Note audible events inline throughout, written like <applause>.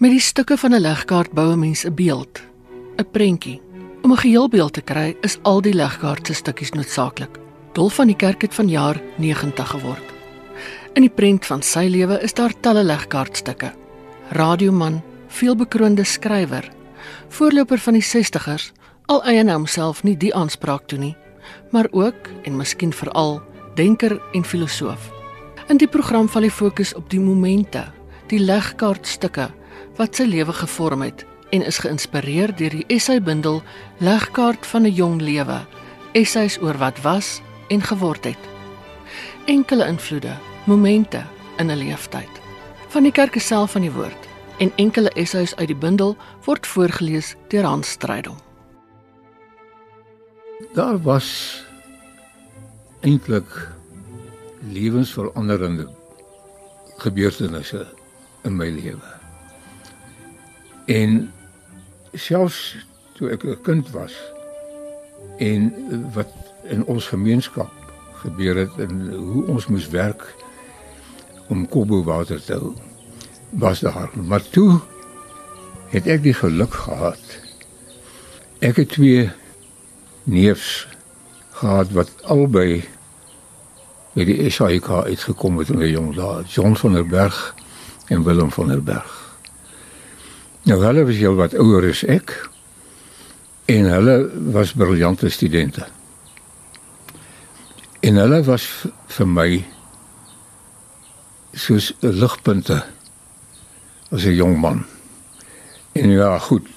Met die stukke van 'n legkaart bou 'n mens 'n beeld, 'n prentjie. Om 'n geheelbeeld te kry, is al die legkaart se stukkies noodsaaklik. Dolf van die kerk het vanjaar 90 geword. In die prent van sy lewe is daar talle legkaartstukke. Radioman, veelbekroonde skrywer, voorloper van die 60ers, al eien hy homself nie die aanspraak toe nie, maar ook en miskien veral denker en filosoof. In die program val die fokus op die momente, die legkaartstukke wat sy lewe gevorm het en is geïnspireer deur die essaybundel Legkaart van 'n jong lewe, essays oor wat was en geword het. Enkele invloede, momente in 'n leeftyd. Van die kerk self van die woord en enkele essays uit die bundel word voorgeles deur Hans Strydom. Daar was eintlik lewensveranderende gebeurtenisse in my lewe. En selfs toe ek 'n kind was en wat in ons gemeenskap gebeur het en hoe ons moes werk om kobo water te hou was daar maar toe het ek die geluk gehad. Ek het twee neefs gehad wat albei by die SAIK uitgekom het in die jong dae John van der Berg en Willem van der Berg. Nou hulle was heel wat ouer as ek en hulle was briljante studente. En hulle was vir my soos ligpunte as 'n jong man. En ja, goed.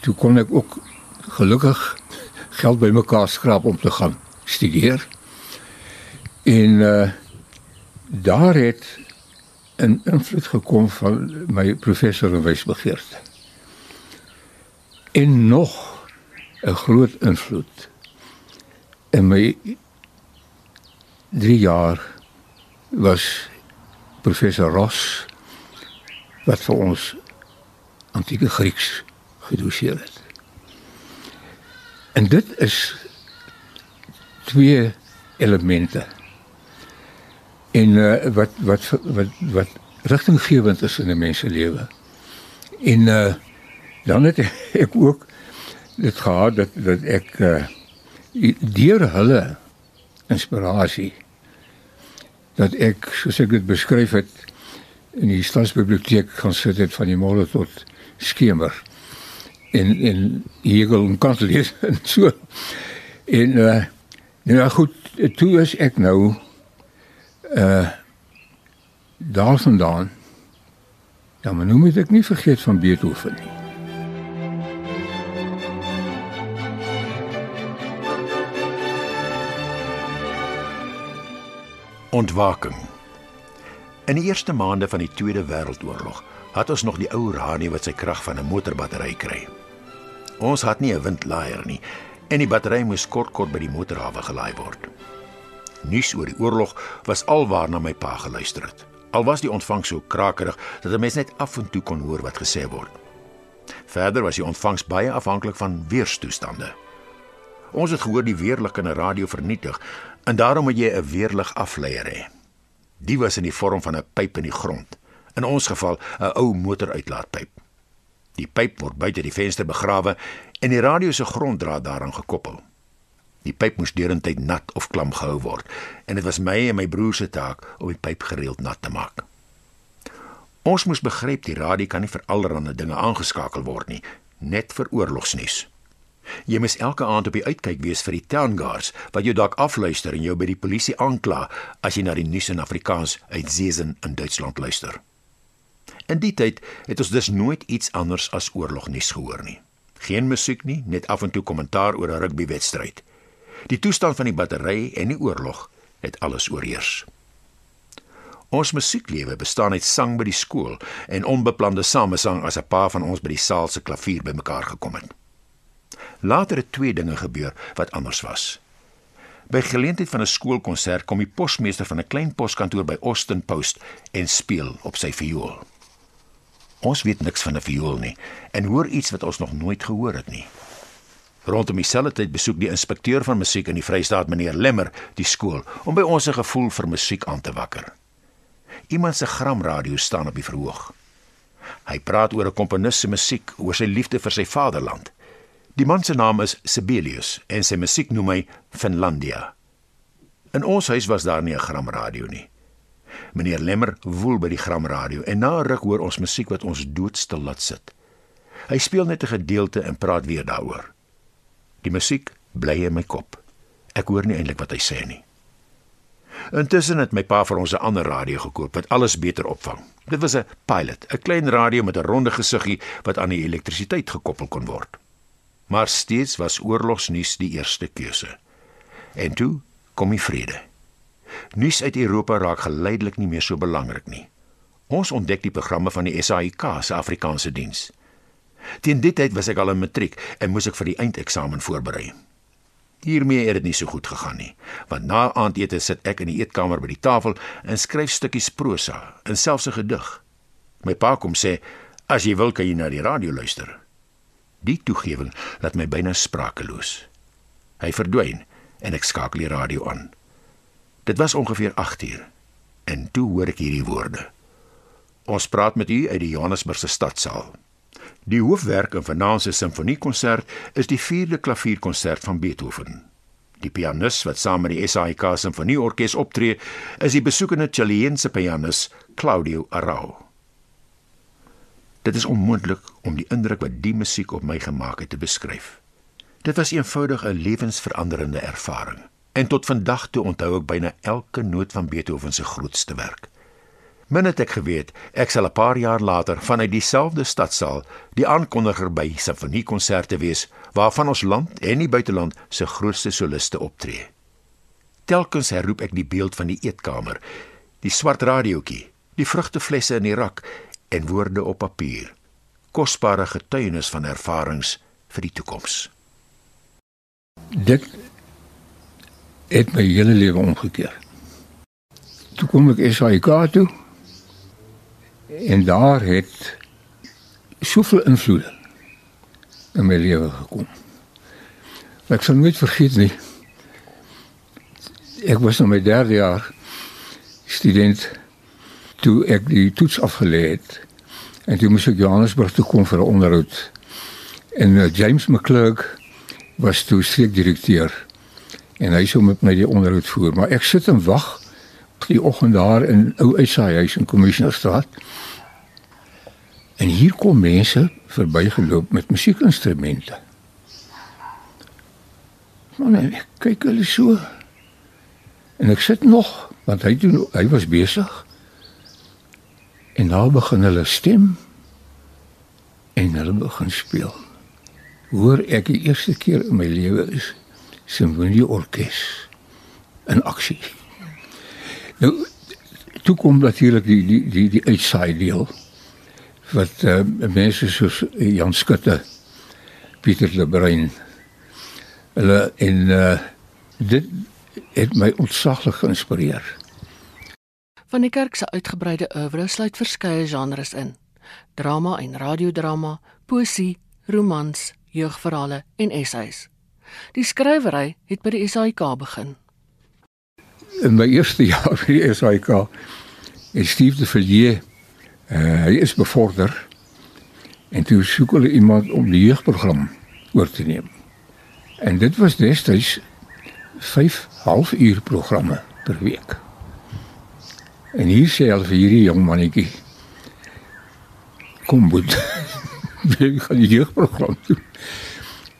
Toe kon ek ook gelukkig geld bymekaar skraap om te gaan studeer. En uh daar het 'n invloed gekom van my professor in wysbegeerte. En nog 'n groot invloed in my 3 jaar was professor Ross wat vir ons antieke Grieks gedoseer het. En dit is twee elemente en uh, wat wat wat wat rigtinggewend is in 'n mens se lewe. En uh, dan het ek ook dit gehad dat dat ek uh, deur hulle inspirasie dat ek soos ek dit beskryf het in die stadsbiblioteek gaan sit het van die môre tot skemer. En en Hegel en Kant lees <laughs> en so. En uh, nou goed toe is ek nou uh daarvandaan ja maar nou moet ek nie vergeet van Beethoven nie. Ontwaking. In die eerste maande van die Tweede Wêreldoorlog het ons nog die ou radio wat sy krag van 'n motorbattery kry. Ons het nie 'n windlaaier nie en die battery moes kort kort by die motorhawe gelaai word nuus oor die oorlog was alwaarna my pa geluister het. Al was die ontvangs so krakerig dat 'n mens net af en toe kon hoor wat gesê word. Verder was die ontvangs baie afhanklik van weerstoestande. Ons het gehoor die weerlig in 'n radio vernietig en daarom moet jy 'n weerlig afleier hê. Die was in die vorm van 'n pyp in die grond. In ons geval 'n ou motoruitlaatpyp. Die pyp word buite die venster begrawe en die radio se gronddraad daaraan gekoppel. Die pyp moes deurentyd nat of klam gehou word en dit was my en my broer se taak om die pyp gereeld nat te maak. Ons moes begryp die radio kan nie vir allerlei dinge aangeskakel word nie, net vir oorlogsnuus. Jy moet elke aand op die uitkyk wees vir die town guards wat jou dalk afluister en jou by die polisie aankla as jy na die nuus in Afrikaans uit Zeezen in Duitsland luister. In die tyd het ons dus nooit iets anders as oorlognuus gehoor nie. Geen musiek nie, net af en toe kommentaar oor 'n rugbywedstryd. Die toestand van die battery en die oorlog het alles oorheers. Ons musieklewe bestaan uit sang by die skool en onbeplande samesang as 'n paar van ons by die saal se klavier bymekaar gekom het. Later het twee dinge gebeur wat anders was. By geleentheid van 'n skoolkonsert kom die posmeester van 'n klein poskantoor by Austin Post en speel op sy viool. Ons weet niks van 'n viool nie en hoor iets wat ons nog nooit gehoor het nie. Rondom dieselfde tyd besoek die inspekteur van musiek in die Vrystaat, meneer Lemmer, die skool om by ons 'n gevoel vir musiek aan te wakker. Iemand se gramradio staan op die verhoog. Hy praat oor 'n komponis se musiek, oor sy liefde vir sy vaderland. Die man se naam is Sibelius en sy musiek noem hy Finlandia. In ons huis was daar nie 'n gramradio nie. Meneer Lemmer woel by die gramradio en na ruk hoor ons musiek wat ons doodstil laat sit. Hy speel net 'n gedeelte en praat weer daaroor. Die musiek bly in my kop. Ek hoor nie eintlik wat hy sê nie. Intussen het my pa vir ons 'n ander radio gekoop wat alles beter opvang. Dit was 'n Pilot, 'n klein radio met 'n ronde gesiggie wat aan die elektrisiteit gekoppel kon word. Maar steeds was oorlogsnuus die eerste keuse. En toe kom die vrede. Nuus uit Europa raak geleidelik nie meer so belangrik nie. Ons ontdek die programme van die SAIK se Afrikaanse diens. Teen dit tyd was ek al in matriek en moes ek vir die eindeksamen voorberei. Hiermee het dit nie so goed gegaan nie, want na aandete sit ek in die eetkamer by die tafel en skryf stukkies prosa, en selfs 'n gedig. My pa kom sê, "As jy wil kan jy na die radio luister." Die toegewing laat my byna sprakeloos. Hy verdwyn en ek skakel die radio aan. Dit was ongeveer 8uur en toe hoor ek hierdie woorde. Ons praat met u uit die Johannesburgse stadsaal. Die hoofwerk in vanaand se simfoniekonsert is die 4de klavierkonsert van Beethoven. Die pianis wat saam met die SAIK Simfonieorkes optree, is die besoekende Chileense pianis Claudio Arau. Dit is onmoontlik om die indruk wat die musiek op my gemaak het te beskryf. Dit was eenvoudig 'n lewensveranderende ervaring. En tot vandag toe onthou ek byna elke noot van Beethoven se grootste werk. Min het ek geweet, ek sal 'n paar jaar later vanuit dieselfde stadsaal die aankondiger by simfoniekonserte wees waarvan ons land en die buiteland se grootste soliste optree. Telkens herroep ek die beeld van die eetkamer, die swart radiootjie, die vrugteflesse in die rak en woorde op papier. Kosbare getuienis van ervarings vir die toekoms. Dit het my hele lewe omgekeer. Toe kom ek SAIK toe En daar het soveel invloede in my lewe gekom. Ek sal nooit vergeet nie. Ek was in my derde jaar student toe ek die toets afgelê het. En toe moes ek Johannesburg toe kom vir 'n onderhoud. En uh, James McClurg was toe streekdirekteur en hy sou met my die onderhoud voer, maar ek sit en wag die oggend daar in ou uitsaaihuis in Commissionerstraat. En hier kom mense verbygeloop met musiekinstrumente. Man, ek kyk hulle so. En ek sit nog, want hy doen hy was besig. En nou begin hulle stem en hulle begin speel. Hoor ek die eerste keer in my lewe is simfonieorkes in aksie. Nou toe kom natuurlik die die die die uitsaai deel wat uh, mense soos Jan Skutte, Pieter Lebrein hulle en uh, dit het my ontsaglik geïnspireer. Van die kerk se uitgebreide oeuvre sluit verskeie genres in: drama en radiodrama, poesie, romans, jeugverhale en essays. Die skrywery het by die SAIK begin. In my eerste <laughs> jaar by die SAIK het Steve de Villiers Uh, hy is bevorder en toe soek hulle iemand om die jeugprogram oor te neem. En dit was destyds 5 halfuur programme per week. En hier sê al vir hierdie jong mannetjie kom moet <laughs> jy gaan die jeugprogram doen.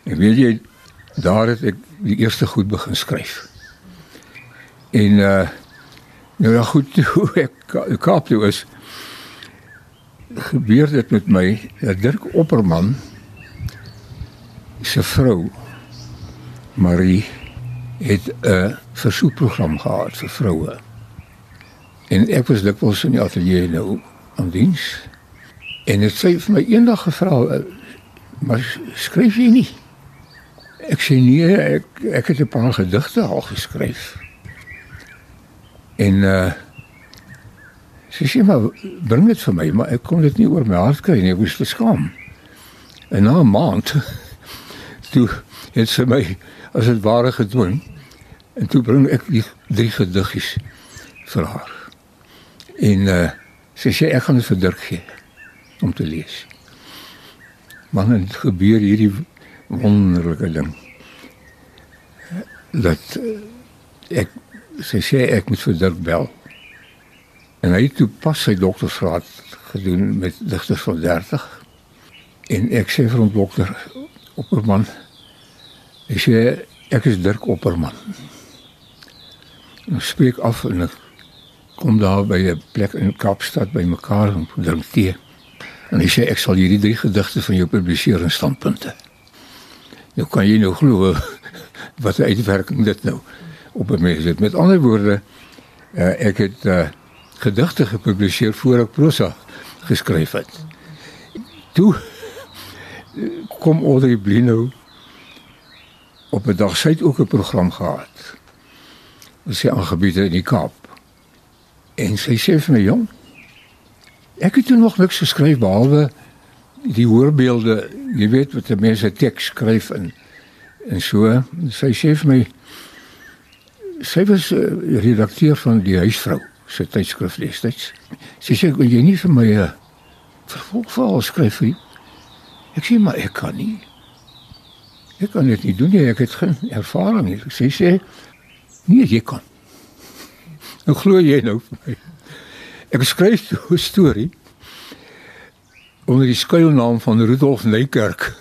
En weet jy daar het ek die eerste goed begin skryf. En uh nou ja goed <laughs> hoe ek Kaap toe is gebeur dit met my dat Dirk Opperman se vrou Marie het 'n versoekprogram gehad vir vroue. En ek was dikwels in die ateljee nou aan diens. En dit sê vir my eendag gevra, maar skryf jy nie? Ek sê nee, ek ek het 'n paar gedigte al geskryf. En uh Sy sê maar bring dit vir my, maar ek kon dit nie oor my hart kry nie, ek was beskaam. En na 'n maand <laughs> toe het sy my as dit ware gedwing en toe bring ek die drie gediggies vir haar. En uh, sy sê ek gaan dit vir Dirk gee om te lees. Maar dit gebeur hierdie wonderlike ding. Dat uh, ek sy sê ek moet vir Dirk bel. En hy het toe pas sy doktorsgraad gedoen met digters van 30. En ek sê vir hom dokter Opperman, ek sê ek is Dirk Opperman. Ek spreek af en ek kom daar by 'n plek in Kaapstad by mekaar om drink tee. En hy sê ek sal hierdie drie gedigte van jou publiseer in standpunte. Nou kan jy nou glo <laughs> wat 'n uitwerking dit nou op 'n mens het. Met ander woorde, uh, ek het uh, gedigte gepubliseer voor ek prosa geskryf het. Toe <laughs> kom Audrey Blino op 'n dag sy het ook 'n program gehad. Sy aangebied in die Kaap. En sy sê vir my jong, ek het toe nog niks geskryf behalwe die hoorbeelde, jy weet wat die mense teks skryf en en so. Sy sê vir my sy was uh, redakteur van die huisvrou se tydskrif destyds. Sy sê jy nie vir my 'n uh, vervolgverhaal skryf nie. Ek sê maar ek kan nie. Ek kan dit nie doen nie, ek het geen ervaring nie. Sy sê nee, jy kan. Nou glo jy nou vir my. Ek skryf 'n storie onder die skuilnaam van Rudolf Neykerk.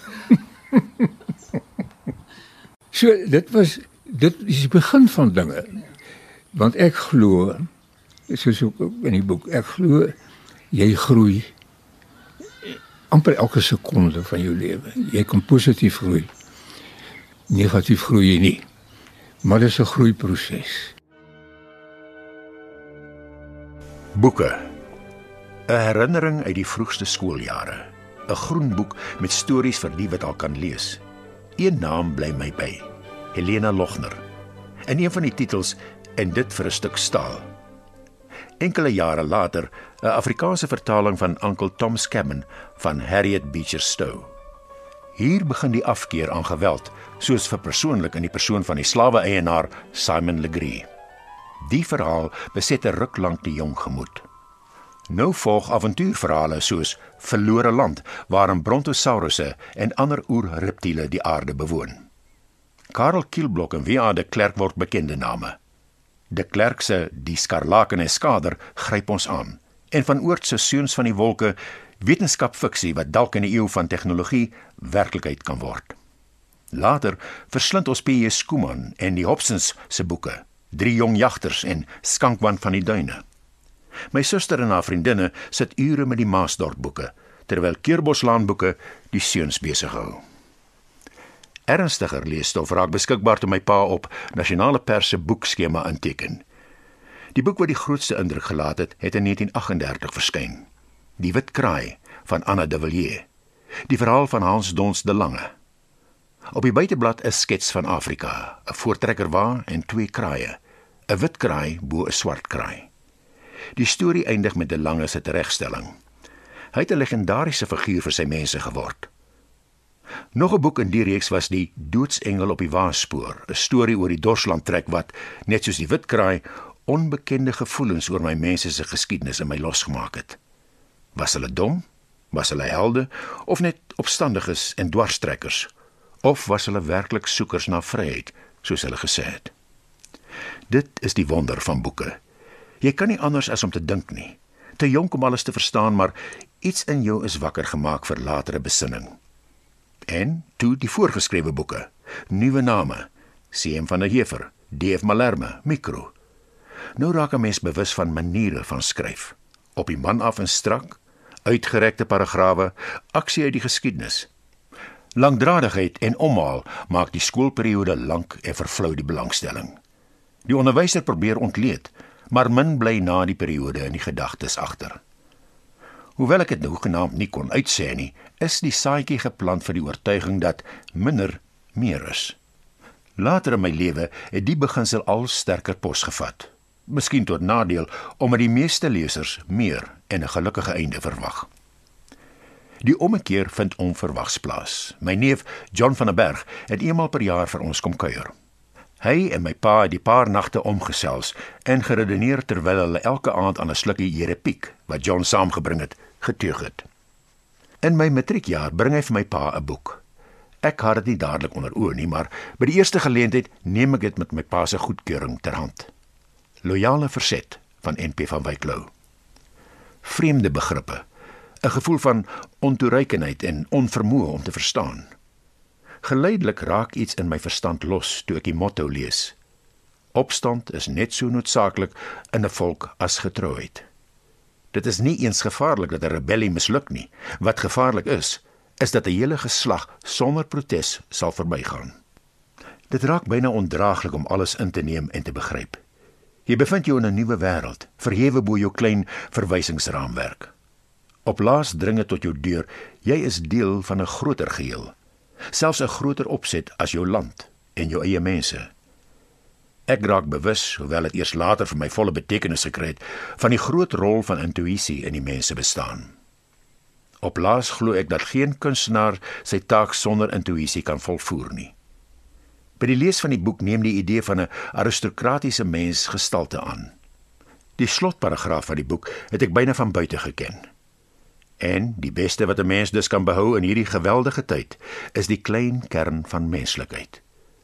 <laughs> so dit was dit is die begin van dinge. Want ek glo soos ook in die boek, ek glo jy groei amper elke sekonde van jou lewe. Jy kan positief groei. Negatief groei jy nie. Maar dit is 'n groeiproses. Boeke. 'n Herinnering uit die vroegste skooljare. 'n Groen boek met stories vir die wat al kan lees. Een naam bly my by. Helena Lochner. En een van die titels en dit vir 'n stuk staal. Enkele jare later 'n Afrikaanse vertaling van Uncle Tom's Cabin van Harriet Beecher Stowe. Hier begin die afkeer aan geweld, soos vir persoonlik in die persoon van die slawe-eienaar Simon Legree. Die verhaal beset 'n ruk lank die jong gemoed. Nou volg avontuurverhale soos Verlore Land waarin brontosaurusse en ander oerreptiele die aarde bewoon. Karel Kielblok en W.A. de Klerk word bekende name. De Klerk se Die Skarlakene Skader gryp ons aan en van Oort se Seuns van die Wolke wetenskapfiksie wat dalk in 'n eeu van tegnologie werklikheid kan word. Later verslind ons P.J. Skooman en die Hobsons se boeke, Drie jong jagters en Skankwan van die duine. My suster en haar vriendinne sit ure met die Maasdorp boeke terwyl Keurboslaan boeke die seuns besig hou. Ernstiger leesstof raak beskikbaar toe my pa op nasionale pers se boekskema inteken. Die boek wat die grootste indruk gelaat het, het in 1938 verskyn. Die Wit Kraai van Anna de Villiers. Die verhaal van Hans Dons de Lange. Op die buiteblad 'n skets van Afrika, 'n voortrekker wa en twee kraaie, 'n wit kraai bo 'n swart kraai. Die storie eindig met de Lange se teregstelling. Hy het 'n legendariese figuur vir sy mense geword. Nog 'n boek in die reeks was die Doodsengel op die Waarspoor, 'n storie oor die Dorsland trek wat net soos die wit kraai onbekende gevoelens oor my mense se geskiedenis in my losgemaak het. Was hulle dom? Was hulle helde of net opstandiges en dwarstrekkers? Of was hulle werklik soekers na vryheid, soos hulle gesê het? Dit is die wonder van boeke. Jy kan nie anders as om te dink nie. Te jonk om alles te verstaan, maar iets in jou is wakker gemaak vir latere besinning. En toe die voorgeskrewe boeke, nuwe name, CM van der Heever, DF Malherme, Mikro. Nou raak 'n mens bewus van maniere van skryf. Op die man af en strak, uitgerekte paragrawe, aksie uit die geskiedenis. Langdradigheid en omhaal maak die skoolperiode lank en vervlou die belangstelling. Die onderwyser probeer ontleed, maar min bly na die periode in die gedagtes agter. Hoewel ek dit nou genaamd nie kon uitsê nie, is die saadjie geplant vir die oortuiging dat minder meer is. Later in my lewe het die beginsel al sterker pos gevat. miskien tot nadeel omdat die meeste lesers meer en 'n gelukkige einde verwag. Die ommekeer vind onverwags plaas. My neef John van der Berg het eenmal per jaar vir ons kom kuier. Hy en my pa het die paar nagte omgesels en geredeneer terwyl hulle elke aand aan 'n slukkie Jerepiek wat John saamgebring het, geteug het. In my matriekjaar bring hy vir my pa 'n boek. Ek het dit nie dadelik onder oë nie, maar by die eerste geleentheid neem ek dit met my pa se goedkeuring ter hand. Loyale verset van NP van Wyk Lou. Vreemde begrippe, 'n gevoel van ontoereikendheid en onvermoë om te verstaan. Geleidelik raak iets in my verstand los toe ek die motto lees. Opstand is net so noodsaaklik in 'n volk as getrouheid. Dit is nie eens gevaarlik dat 'n rebellie misluk nie. Wat gevaarlik is, is dat 'n hele geslag sonder protes sal verbygaan. Dit raak byna ondraaglik om alles in te neem en te begryp. Jy bevind jou in 'n nuwe wêreld, verhewe bo jou klein verwysingsraamwerk. Op laas dring dit tot jou deur, jy is deel van 'n groter geheel, selfs 'n groter opset as jou land en jou eie mense. Ek raak bewus, hoewel dit eers later vir my volle betekenis gekry het, van die groot rol van intuïsie in die mense bestaan. Op laas glo ek dat geen kunstenaar sy taak sonder intuïsie kan volvoer nie. By die lees van die boek neem die idee van 'n aristokratiese mens gestalte aan. Die slotparagraaf van die boek het ek byna van buite geken. En die beste wat 'n mens dus kan behou in hierdie geweldige tyd, is die klein kern van menslikheid.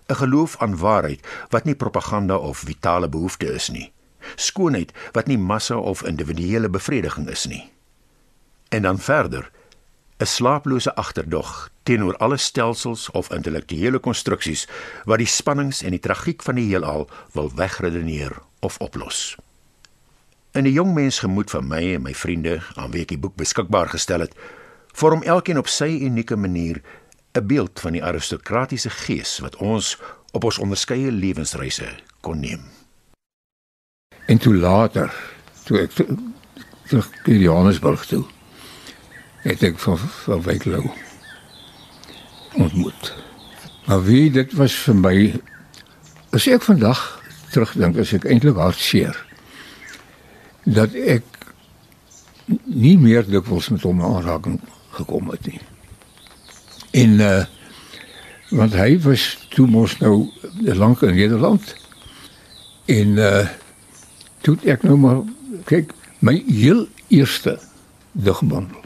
'n Geloof aan waarheid wat nie propaganda of vitale behoefte is nie. Skoonheid wat nie massa of individuele bevrediging is nie. En dan verder 'n slaaplose agterdog teenoor alle stelsels of intellektuele konstruksies wat die spannings en die tragiek van die heelal wil wegredeneer of oplos. In die jong mens gemoed van my en my vriende aan wie ek die boek beskikbaar gestel het, vorm elkeen op sy unieke manier 'n beeld van die aristokratiese gees wat ons op ons onderskeie lewensreise kon neem. En toe later, toe ek terug in Johannesburg toe, het ek van van Wyklou ontmoet. Maar wie dit was vir my as ek vandag terugdink as ek eintlik hartseer dat ek nie meer dikwels met hom aanraking gekom het nie. En uh want hy was toe mos nou lank in Nederland en uh toe ek nou maar kyk my heel eerste digbundel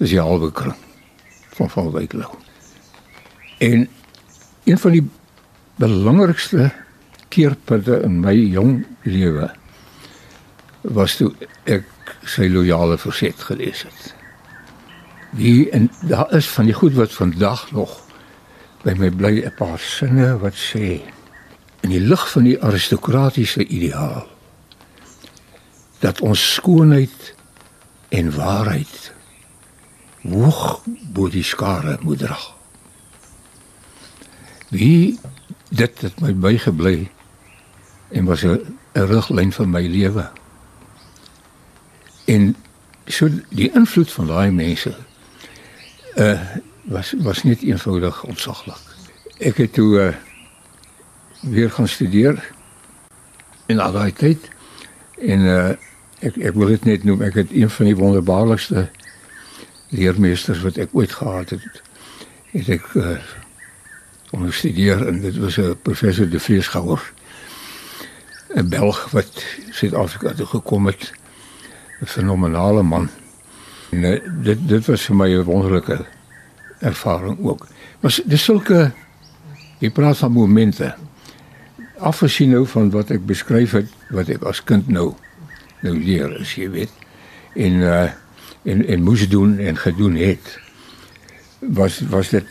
dis die halwe kring van van Wyklou. En een van die belangrikste keerpunte in my jong lewe was toe ek sy loyale verset gelees het. Die en daar is van die goed wat vandag nog by my bly 'n paar sinne wat sê in die lig van die aristokratiese ideaal dat ons skoonheid en waarheid hoog bo die skare moet dra. Wie dit het my bygebly en was 'n riglyn vir my lewe. En so die invloed van daai mense uh was was net eenvoudig ontsaglik. Ek het toe uh, weer gaan studeer in daai tyd en uh ek ek wil dit net noem ek het een van die wonderbaarlikste leermeesters wat ek ooit gehad het. Het ek uh onderstudeer en dit was 'n professor De Vries Gouwer. 'n Belg wat Suid-Afrika toe gekom het. 'n Fenomenale man. En uh, dit dit was vir my 'n wonderlike ervaring ook. Maar dis sulke jy praat van momente. Afgesien nou van wat ek beskryf het wat ek as kind nou nou leer, as jy weet. En uh en en moes doen en gedoen het was was dit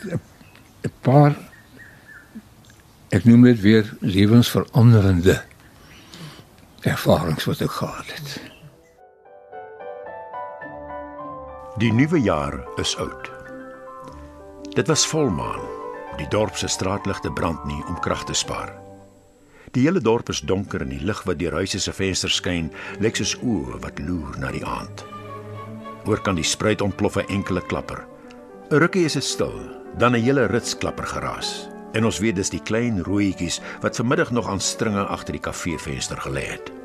'n paar ek noem dit weer lewensveranderende ervarings wat ek gehad het. Die nuwe jaar is oud. Dit was volmaan. Die dorp se straatligte brand nie om krag te spaar. Die hele dorp is donker en die lig wat deur huise se vensters skyn, lyk soos oë wat loer na die aand. Oor kan die spruit ontplof 'n enkele klapper. 'n Rukkie is dit stil, dan 'n hele rits klapper geraas. En ons weet dis die klein rooietjies wat vanmiddag nog aan stringe agter die kafeevenster gelê het.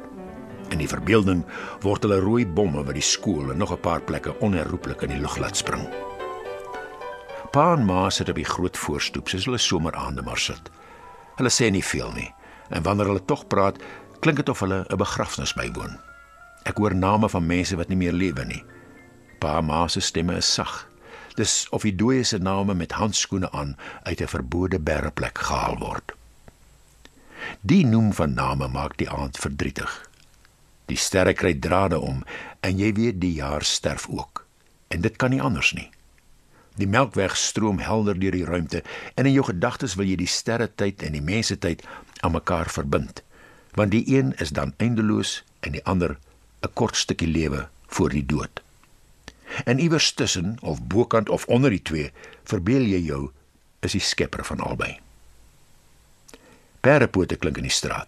In die verbeelding word hulle rooi bomme wat die skool en nog 'n paar plekke onherroepelik in die lug laat spring. Pa en ma sit op die groot voorstoep soos hulle someraande maar sit. Hulle sê nie veel nie en wanneer hulle tog praat, klink dit of hulle 'n begrafnis bywoon. Ek hoor name van mense wat nie meer lewe nie. Pa en ma se stemme is sag. Dis of die dooie se name met handskoene aan uit 'n verbode berreplek gehaal word. Die noem van name maak die aand verdrietig. Die sterre kry drade om en jy weet die jaar sterf ook. En dit kan nie anders nie. Die melkweg stroom helder deur die ruimte en in jou gedagtes wil jy die sterre tyd en die mense tyd aan mekaar verbind. Want die een is dan eindeloos en die ander 'n kort stukkie lewe voor die dood. En iewers tussen of bokant of onder die twee, verbeel jy jou is die skepper van albei. Perrepote klink in die straat.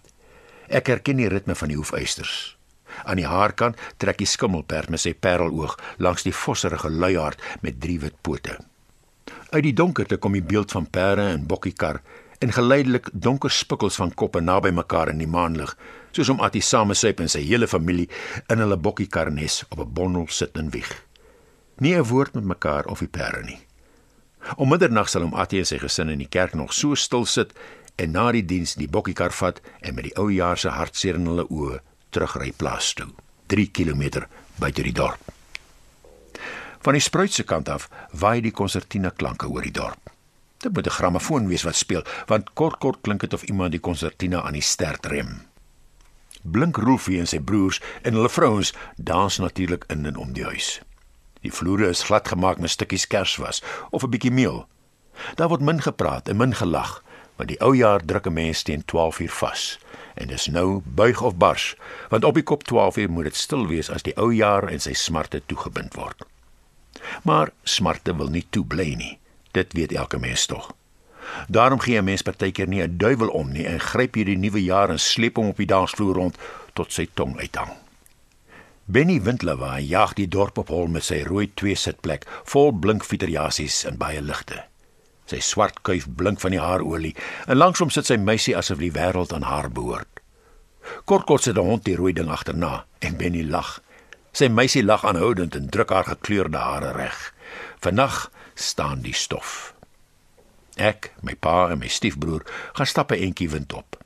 Ek herken die ritme van die hoefysters. Aan die haarkant trek die skimmelperd met sy pareloog langs die vosserige luiaard met drie wit pote. Uit die donkerte kom die beeld van perde en bokkiekar en geleidelik donker spikkels van koppe naby mekaar in die maanlig, soos om Attie samesyp en sy hele familie in hulle bokkiekarnes op 'n bondel sit en wieg. Nie 'n woord met mekaar of die perde nie. Om middernag sal hom Attie en sy gesin in die kerk nog so stil sit en na die diens die bokkiekar vat en met die ou jaar se hartseer in hulle oë terugry plaas toe, 3 km buite die dorp. Van die spruitse kant af waai die konsertina klanke oor die dorp. Dit moet 'n grammofoon wees wat speel, want kort kort klink dit of iemand die konsertina aan die stert rem. Blink Rolfie en sy broers en hulle vrouens dans natuurlik in en om die huis. Die vloere is glad gemaak met stukkies kerswas of 'n bietjie meel. Daar word min gepraat en min gelag, want die ou jaar druk 'n mens teen 12 uur vas en dis nou buig of bars, want op die kop 12 uur moet dit stil wees as die ou jaar en sy smarte toegebind word. Maar smarte wil nie toe bly nie. Dit weet elke mens tog. Daarom gee 'n mens partykeer nie 'n duiwel om nie en gryp hierdie nuwe jaar en sleep hom op die dansvloer rond tot sy tong uithang. Benny Windlawa jag die dorp op hol met sy rooi twee sitplek vol blink fiteriasies en baie ligte. Sy swart kuif blink van die haarolie en langs hom sit sy meisie asof die wêreld aan haar behoort. Kort kort sit 'n hond die rooi ding agterna en Benny lag. Sy meisie lag aanhoudend en druk haar gekleurde hare reg. Vannag staan die stof. Ek, my pa en my stiefbroer gaan stap 'n entjie wind op.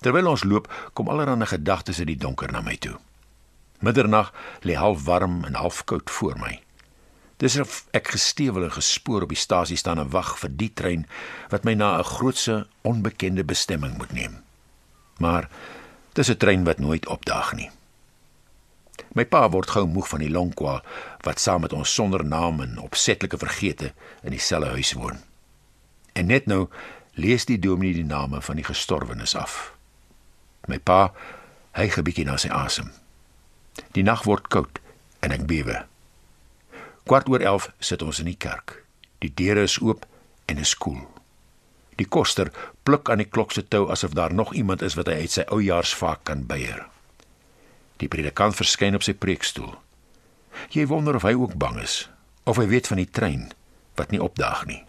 Terwyl ons loop, kom allerlei gedagtes uit die donker na my toe. Middernag lê half warm en half koud voor my. Dis of ek gestewel en gespoor op die stasie staan en wag vir die trein wat my na 'n grootse onbekende bestemming moet neem. Maar dis 'n trein wat nooit opdaag nie. My pa word gou moeg van die lonkwa wat saam met ons sonder naam en opsetlike vergete in dieselfde huis woon. En net nou lees die dominee die name van die gestorwenes af. My pa, hy gebietjie na sy asem. Die nag word koud en ek bewe. Kwart oor 11 sit ons in die kerk. Die deure is oop en is koel. Die koster pluk aan die klok se tou asof daar nog iemand is wat hy uit sy oujaarsvaak kan beier. Die predikant verskyn op sy preekstoel. Jy wonder of hy ook bang is, of hy weet van die trein wat nie opdaag nie,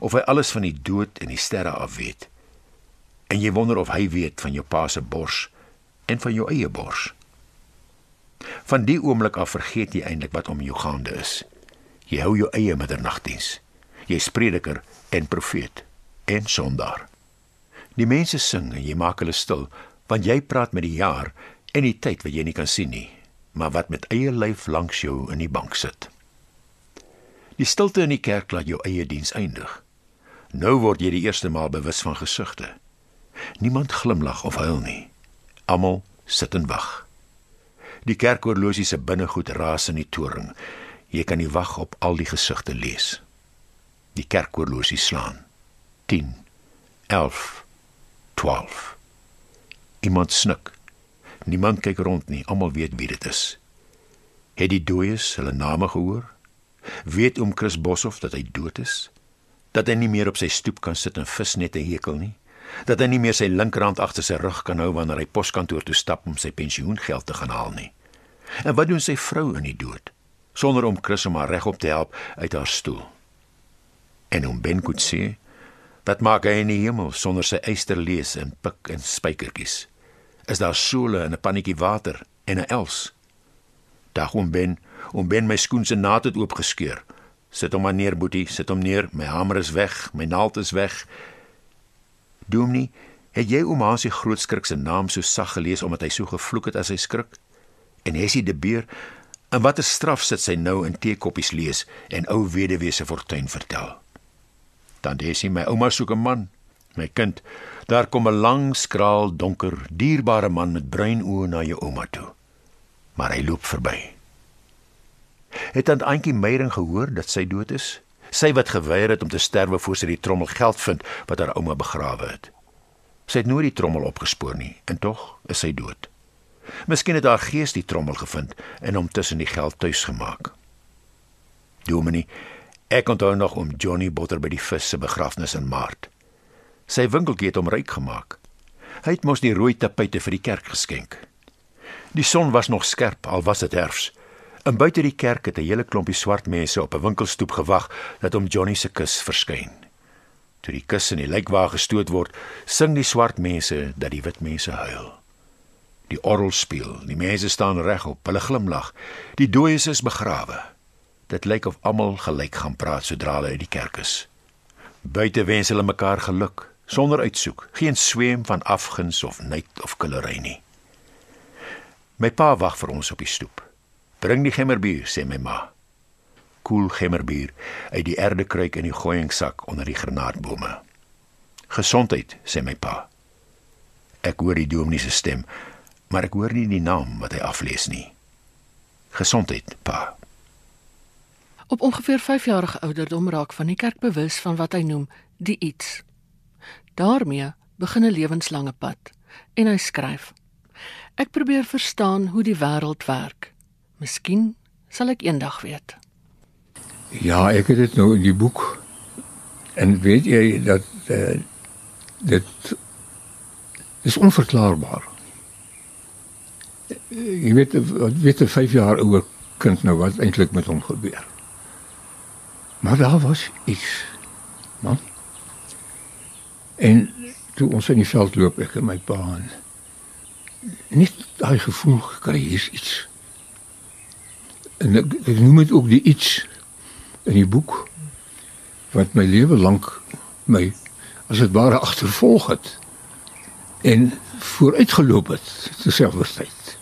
of hy alles van die dood en die sterre af weet. En jy wonder of hy weet van jou pa se bors en van jou eie bors. Van die oomblik af vergeet jy eintlik wat om jou gaande is. Jy hou jou eie middernagdiens. Jy's prediker en profeet en sondaar. Die mense sing en jy maak hulle stil want jy praat met die jaar en die tyd wat jy nie kan sien nie, maar wat met eie lyf langs jou in die bank sit. Die stilte in die kerk laat jou eie diens eindig. Nou word jy die eerste maal bewus van gesigte. Niemand glimlag of huil nie. Almal sit en wag. Die kerkhorlosie se binnegoed raas in die toring. Jy kan nie wag op al die gesigte lees. Die kerkhorlosie slaan. 10 11 12 Iemand snik. Niemand kyk rond nie. Almal weet wie dit is. Het die dooies hulle name gehoor? Weet oom Chris Boshoff dat hy dood is? Dat hy nie meer op sy stoep kan sit en visnette hekel nie? Dat hy nie meer sy linkerhand agter sy rug kan hou wanneer hy poskantoor toe stap om sy pensioengeld te gaan haal nie. En wat doen sy vrou in die dood sonder om Chris om haar regop te help uit haar stoel? En om Ben sê wat maak hy in die hemel sonder sy eysterlees en pik en spykertjies? is daar sole in 'n pannetjie water en 'n els. Dag oom Ben, oom Ben my skoen se naad het oopgeskeur. Sit hom maar neer, boetie, sit hom neer. My hamer is weg, my naald is weg. Doomnie, het jy oom Hasie grootskrik se naam so sag gelees omdat hy so gevloek het as hy skrik? En Hessie de Beer, en watter straf sit sy nou in teekoppies lees en ou weduwee se fortuin vertel? Dan Hessie, my ouma soek 'n man. My kind, daar kom 'n lang, skraal, donker, dierbare man met bruin oë na jou ouma toe. Maar hy loop verby. Het dan Antjie Meyering gehoor dat sy dood is? Sy wat geweier het om te sterwe voor sy die trommel geld vind wat haar ouma begrawe het. Sy het nooit die trommel opgespoor nie en tog is sy dood. Miskien het haar gees die trommel gevind en hom tussen die geld tuis gemaak. Dominee, ek onthou nog om Johnny Botter by die vis se begrafnis in Maart. Sy winkeltjie het hom ryk gemaak. Hy het mos die rooi tapuite vir die kerk geskenk. Die son was nog skerp al was dit herfs. En buite die kerk het 'n hele klompie swart mense op 'n winkelstoep gewag dat om Johnny se kus verskyn. Toe die kus in die lijkwa gestoot word, sing die swart mense dat die wit mense huil. Die orgel speel, die mense staan regop, hulle glimlag. Die dooies is begrawe. Dit lyk of almal gelyk gaan praat sodra hulle uit die kerk is. Buite wens hulle mekaar geluk sonder uitsoek, geen sweem van afguns of nait of killery nie. My pa wag vir ons op die stoep. Bring die gemmerbier, sê my ma. Koel gemmerbier uit die erdekruik in die gooiingsak onder die granaatbome. Gesondheid, sê my pa. Ek hoor die dominee se stem, maar ek hoor nie die naam wat hy aflees nie. Gesondheid, pa. Op ongeveer 5 jarige ouderdom raak van die kerk bewus van wat hy noem die iets. daarmee begin 'n lewenslange pad en hy skryf: Ek probeer verstaan hoe die wêreld werk. Miskien sal ek eendag weet. Ja, ek het dit nou in die boek. En weet jy dat uh, dit is onverklaarbaar. Jy weet wat weet 'n 5 jaar ouer kind nou wat eintlik met hom gebeur. Maar daar was iets. Man. En toe ons in die veld loop ek en my pa en net daai gevoel gekry hier's iets. En ek, ek noem dit ook die iets in die boek wat my lewe lank my as dit ware agtervolg het en vooruitgeloop het terselfdertyd.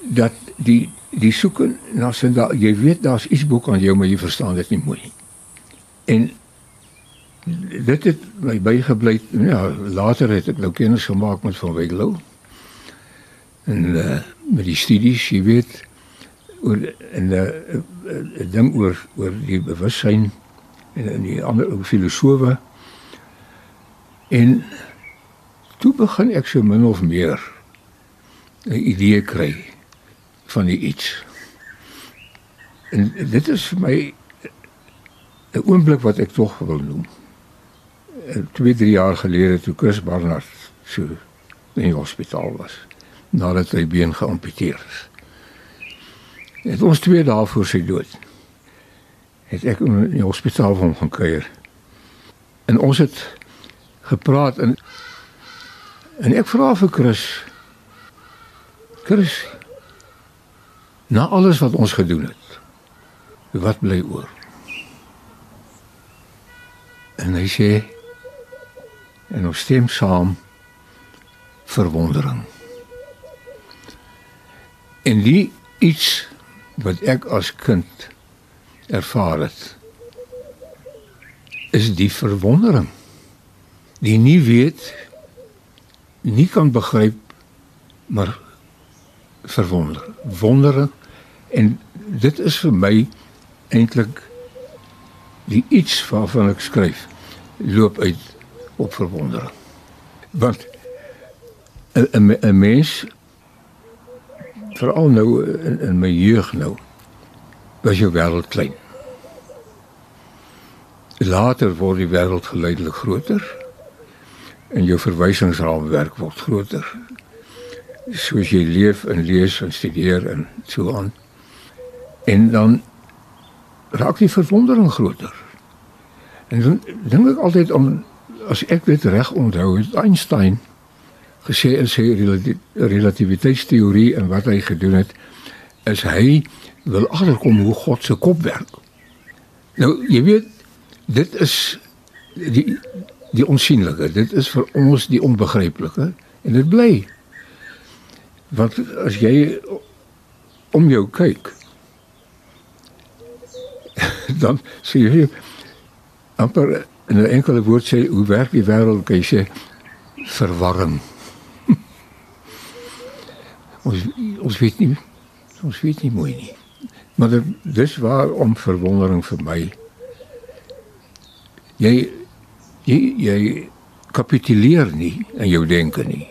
Dat die die soeke na sin daar jy weet daar's iets boek aan jou maar jy verstaan dit nie mooi. En dit het my bygebly ja later het ek nou kennis gemaak met van Weglo. En uh, met die studies jy weet oor en 'n uh, uh, ding oor oor die bewussyn en, en die ander filosowe en toe begin ek so min of meer 'n idee kry van die iets. En dit is vir my 'n oomblik wat ek tog wil noem. 2, 3 jaar gelede toe Chris Barnard so in die hospitaal was nadat hy been geamputeer is. Het ons twee dae voor sy dood. Het ek in die hospitaal van hom gaan kuier. En ons het gepraat en en ek vra vir Chris Chris Na alles wat ons gedoen het. Wat bly oor? En hy sê en ons stem saam verwondering. En die iets wat ek as kind ervaar het is die verwondering. Die nie weet nie kan begryp maar verwonder. Wondering en dit is vir my eintlik die iets waarvan ek skryf loop uit op verwondering. Want 'n mens veral nou in, in my jeug nou was jou wêreld klein. Later word die wêreld geleidelik groter en jou verwysingsraamwerk word groter soos jy leef en lees en studeer en so aan. En dan raak die verwondering groter. En dan dink ek altyd om as ek dit reg onthou, Einstein gesê in sy relati relativiteitsteorie en wat hy gedoen het is hy wil agterkom hoe God se kop werk. Nou, jy weet, dit is die die onsigbare. Dit is vir ons die onbegryplike en dit bly. Want as jy om jou kyk, <laughs> dan sê jy amper in 'n enkele woord sê hoe werk die wêreld? Jy sê verwarring. Ons ons weet nie ons weet nie mooi nie. Maar dit dis waar om verwondering vir my. Jy jy jy kapituleer nie in jou denke nie.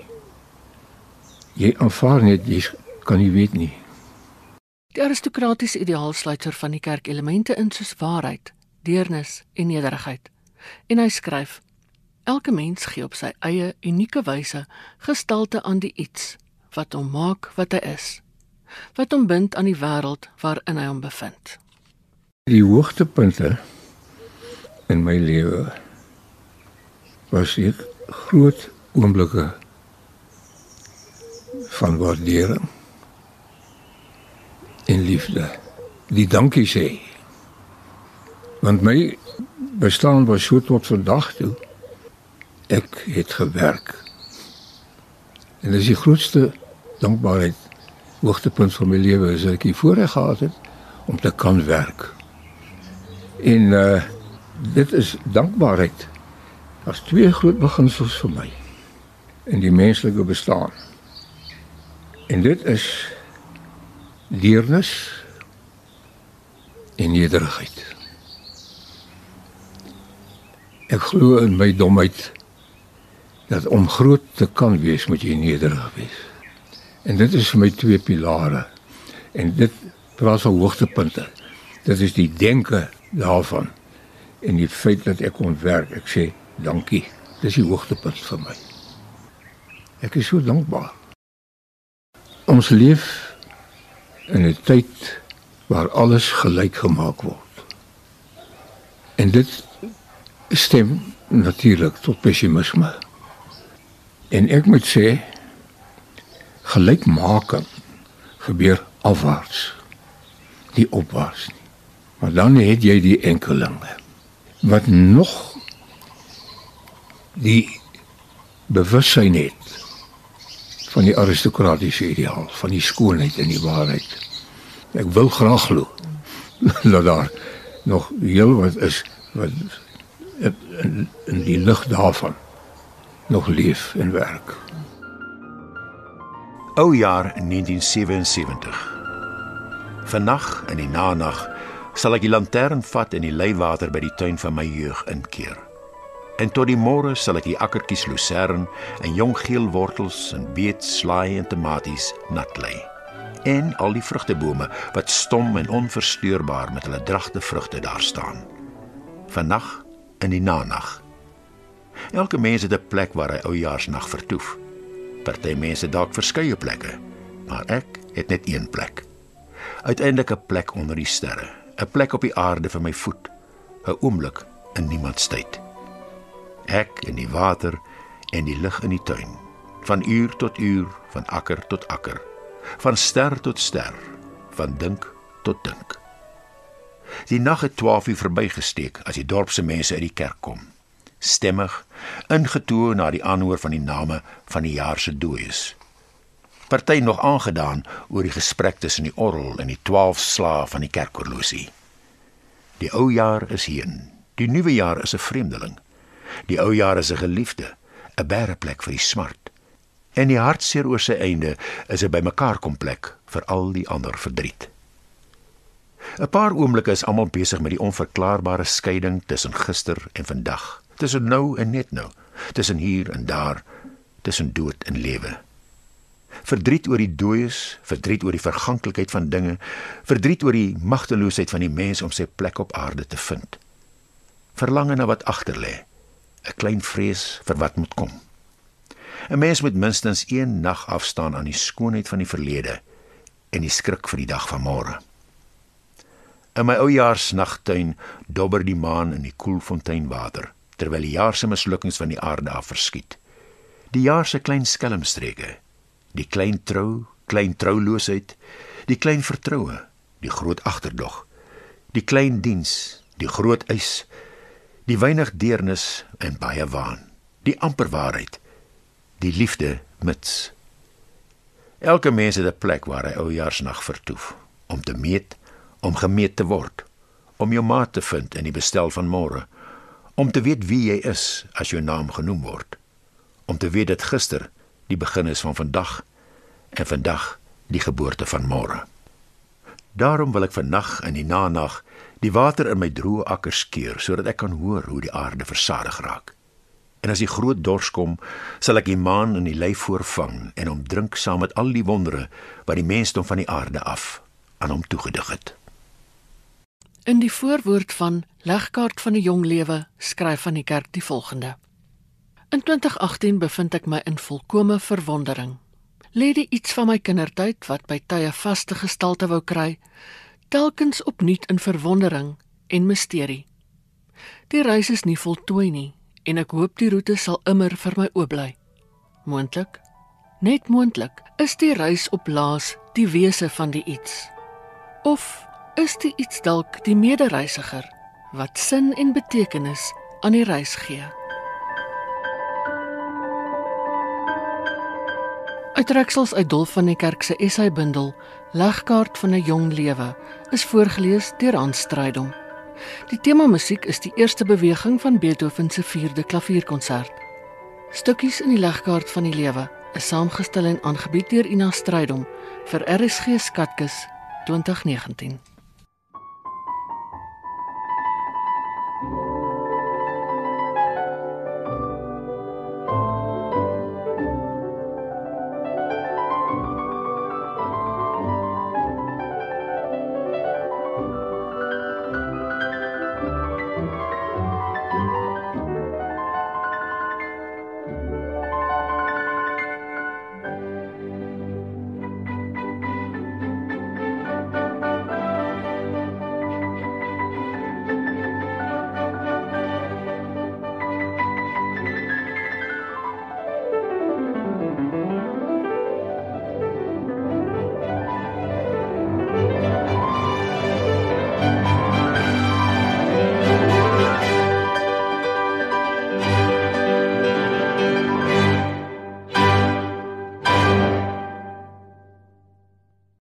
Jy aanvaar net jy kan nie weet nie. Die aristokratiese ideaal sluit vir van die kerk elemente in soos waarheid, deernis en nederigheid. En hy skryf: Elke mens gee op sy eie unieke wyse gestalte aan die iets wat hom maak wat hy is wat hom bind aan die wêreld waarin hy hom bevind. Die hoogtepunte in my lewe was hier groot oomblikke van waardering en liefde. Die dankie sê. Want my bestaan was so tot vandag toe. Ek het gewerk. En dis die grootste dankbaarheid hoogtepunt van my lewe is dat ek hier voorreg gehad het om te kan werk. En uh dit is dankbaarheid. Daar's twee groot beginsels vir my in die menslike bestaan. En dit is deernis en nederigheid. Ek glo in my domheid dat om groot te kan wees, moet jy nederig wees. En dit is vir my twee pilare. En dit praat van hoogtepunte. Dit is die denke daarvan en die feit dat ek kon werk. Ek sê dankie. Dis die hoogtepunt vir my. Ek is so dankbaar. Ons leef in 'n tyd waar alles gelyk gemaak word. En dit stem natuurlik tot pessimisme. En ek moet sê gelykmaking gebeur afwaarts nie opwaarts nie. Maar dan het jy die enkelinge wat nog die bewussyn het van die aristokratiese ideaal van die skoonheid en die waarheid. Ek wil graag glo <laughs> dat daar nog heel wat is wat in, in die lig daarvan nog leef en werk Ou jaar 1977. Vannag in die nanag sal ek die lantern vat en die leiwater by die tuin van my jeug inkeer. En tot die môre sal ek die akkertjies lucern en jong geel wortels en beet slaai en tomaties nat lê. En al die vrugtebome wat stom en onversteurbaar met hulle dragte vrugte daar staan. Vannag in die nanag. Elke mens het 'n plek waar hy oujaarsnag vertoef. Party mense dalk verskeie plekke, maar ek het net een plek. Uiteindelik 'n plek onder die sterre, 'n plek op die aarde vir my voet, 'n oomblik in niemand tyd. Ek in die water en die lig in die tuin, van uur tot uur, van akker tot akker, van ster tot ster, van dink tot dink. Die nag het 12 uur verbygesteek as die dorp se mense uit die kerk kom stemmig ingetoe na die aanhoor van die name van die jaar se dooies. Party nog aangedaan oor die gesprek tussen die orgel en die 12 slae van die kerkhorlosie. Die ou jaar is heen. Die nuwe jaar is 'n vreemdeling. Die ou jaar is 'n geliefde, 'n bereplek vir die smart. En die hartseer oor sy einde is 'n bymekaar kom plek vir al die ander verdriet. 'n Paar oomblikke is almal besig met die onverklaarbare skeiding tussen gister en vandag tussen nou en net nou, tussen hier en daar, tussen dood en lewe. Verdriet oor die dooies, verdriet oor die verganklikheid van dinge, verdriet oor die magteloosheid van die mens om sy plek op aarde te vind. Verlange na wat agter lê, 'n klein vrees vir wat moet kom. 'n Mens moet minstens een nag afstaan aan die skoonheid van die verlede en die skrik vir die dag van môre. In my oujaarsnagtuin dobber die maan in die koel fonteinwater terwyl die jaar se mislukkings van die aarde af verskiet. Die jaar se klein skelmstreke, die klein trou, klein trouloosheid, die klein vertroue, die groot agterdog, die klein diens, die groot eis, die weinig deernis en baie waan, die amper waarheid, die liefde mits. Elke mens het 'n plek waar hy oujaarsnag vertoef om te meet, om gemeet te word, om jou maat te vind in die bestel van môre, om te weet wie jy is as jou naam genoem word, om te weet dat gister die begin is van vandag en vandag die geboorte van môre. Daarom wil ek vannag in die nanag die water in my droë akkers skeur sodat ek kan hoor hoe die aarde versadig raak. En as die groot dors kom, sal ek die maan in die lyf voorvang en hom drink saam met al die wondere wat die mensdom van die aarde af aan hom toegedig het. In die voorwoord van Legkaart van die Jong Lewe skryf van die kerk die volgende: In 2018 bevind ek my in volkomme verwondering. Lê dit iets van my kindertyd wat by tye vaste gestalte wou kry, telkens opnuut in verwondering en misterie. Die reis is nie voltooi nie en ek hoop die roete sal immer vir my oop bly. Moontlik, net moontlik, is die reis op laas die wese van die iets. Of is die iets dalk die medereisiger wat sin en betekenis aan die reis gee? Uittreksels uit Dolf van die Kerk se essay bundel Legkaart van 'n jong lewe is voorgeles deur Hans Strydom. Die tema musiek is die eerste beweging van Beethoven se 4de klavierkonsert. Stukkies in die Legkaart van die lewe is saamgestel en aangebied deur Ina Strydom vir RSG Skatkis 2019.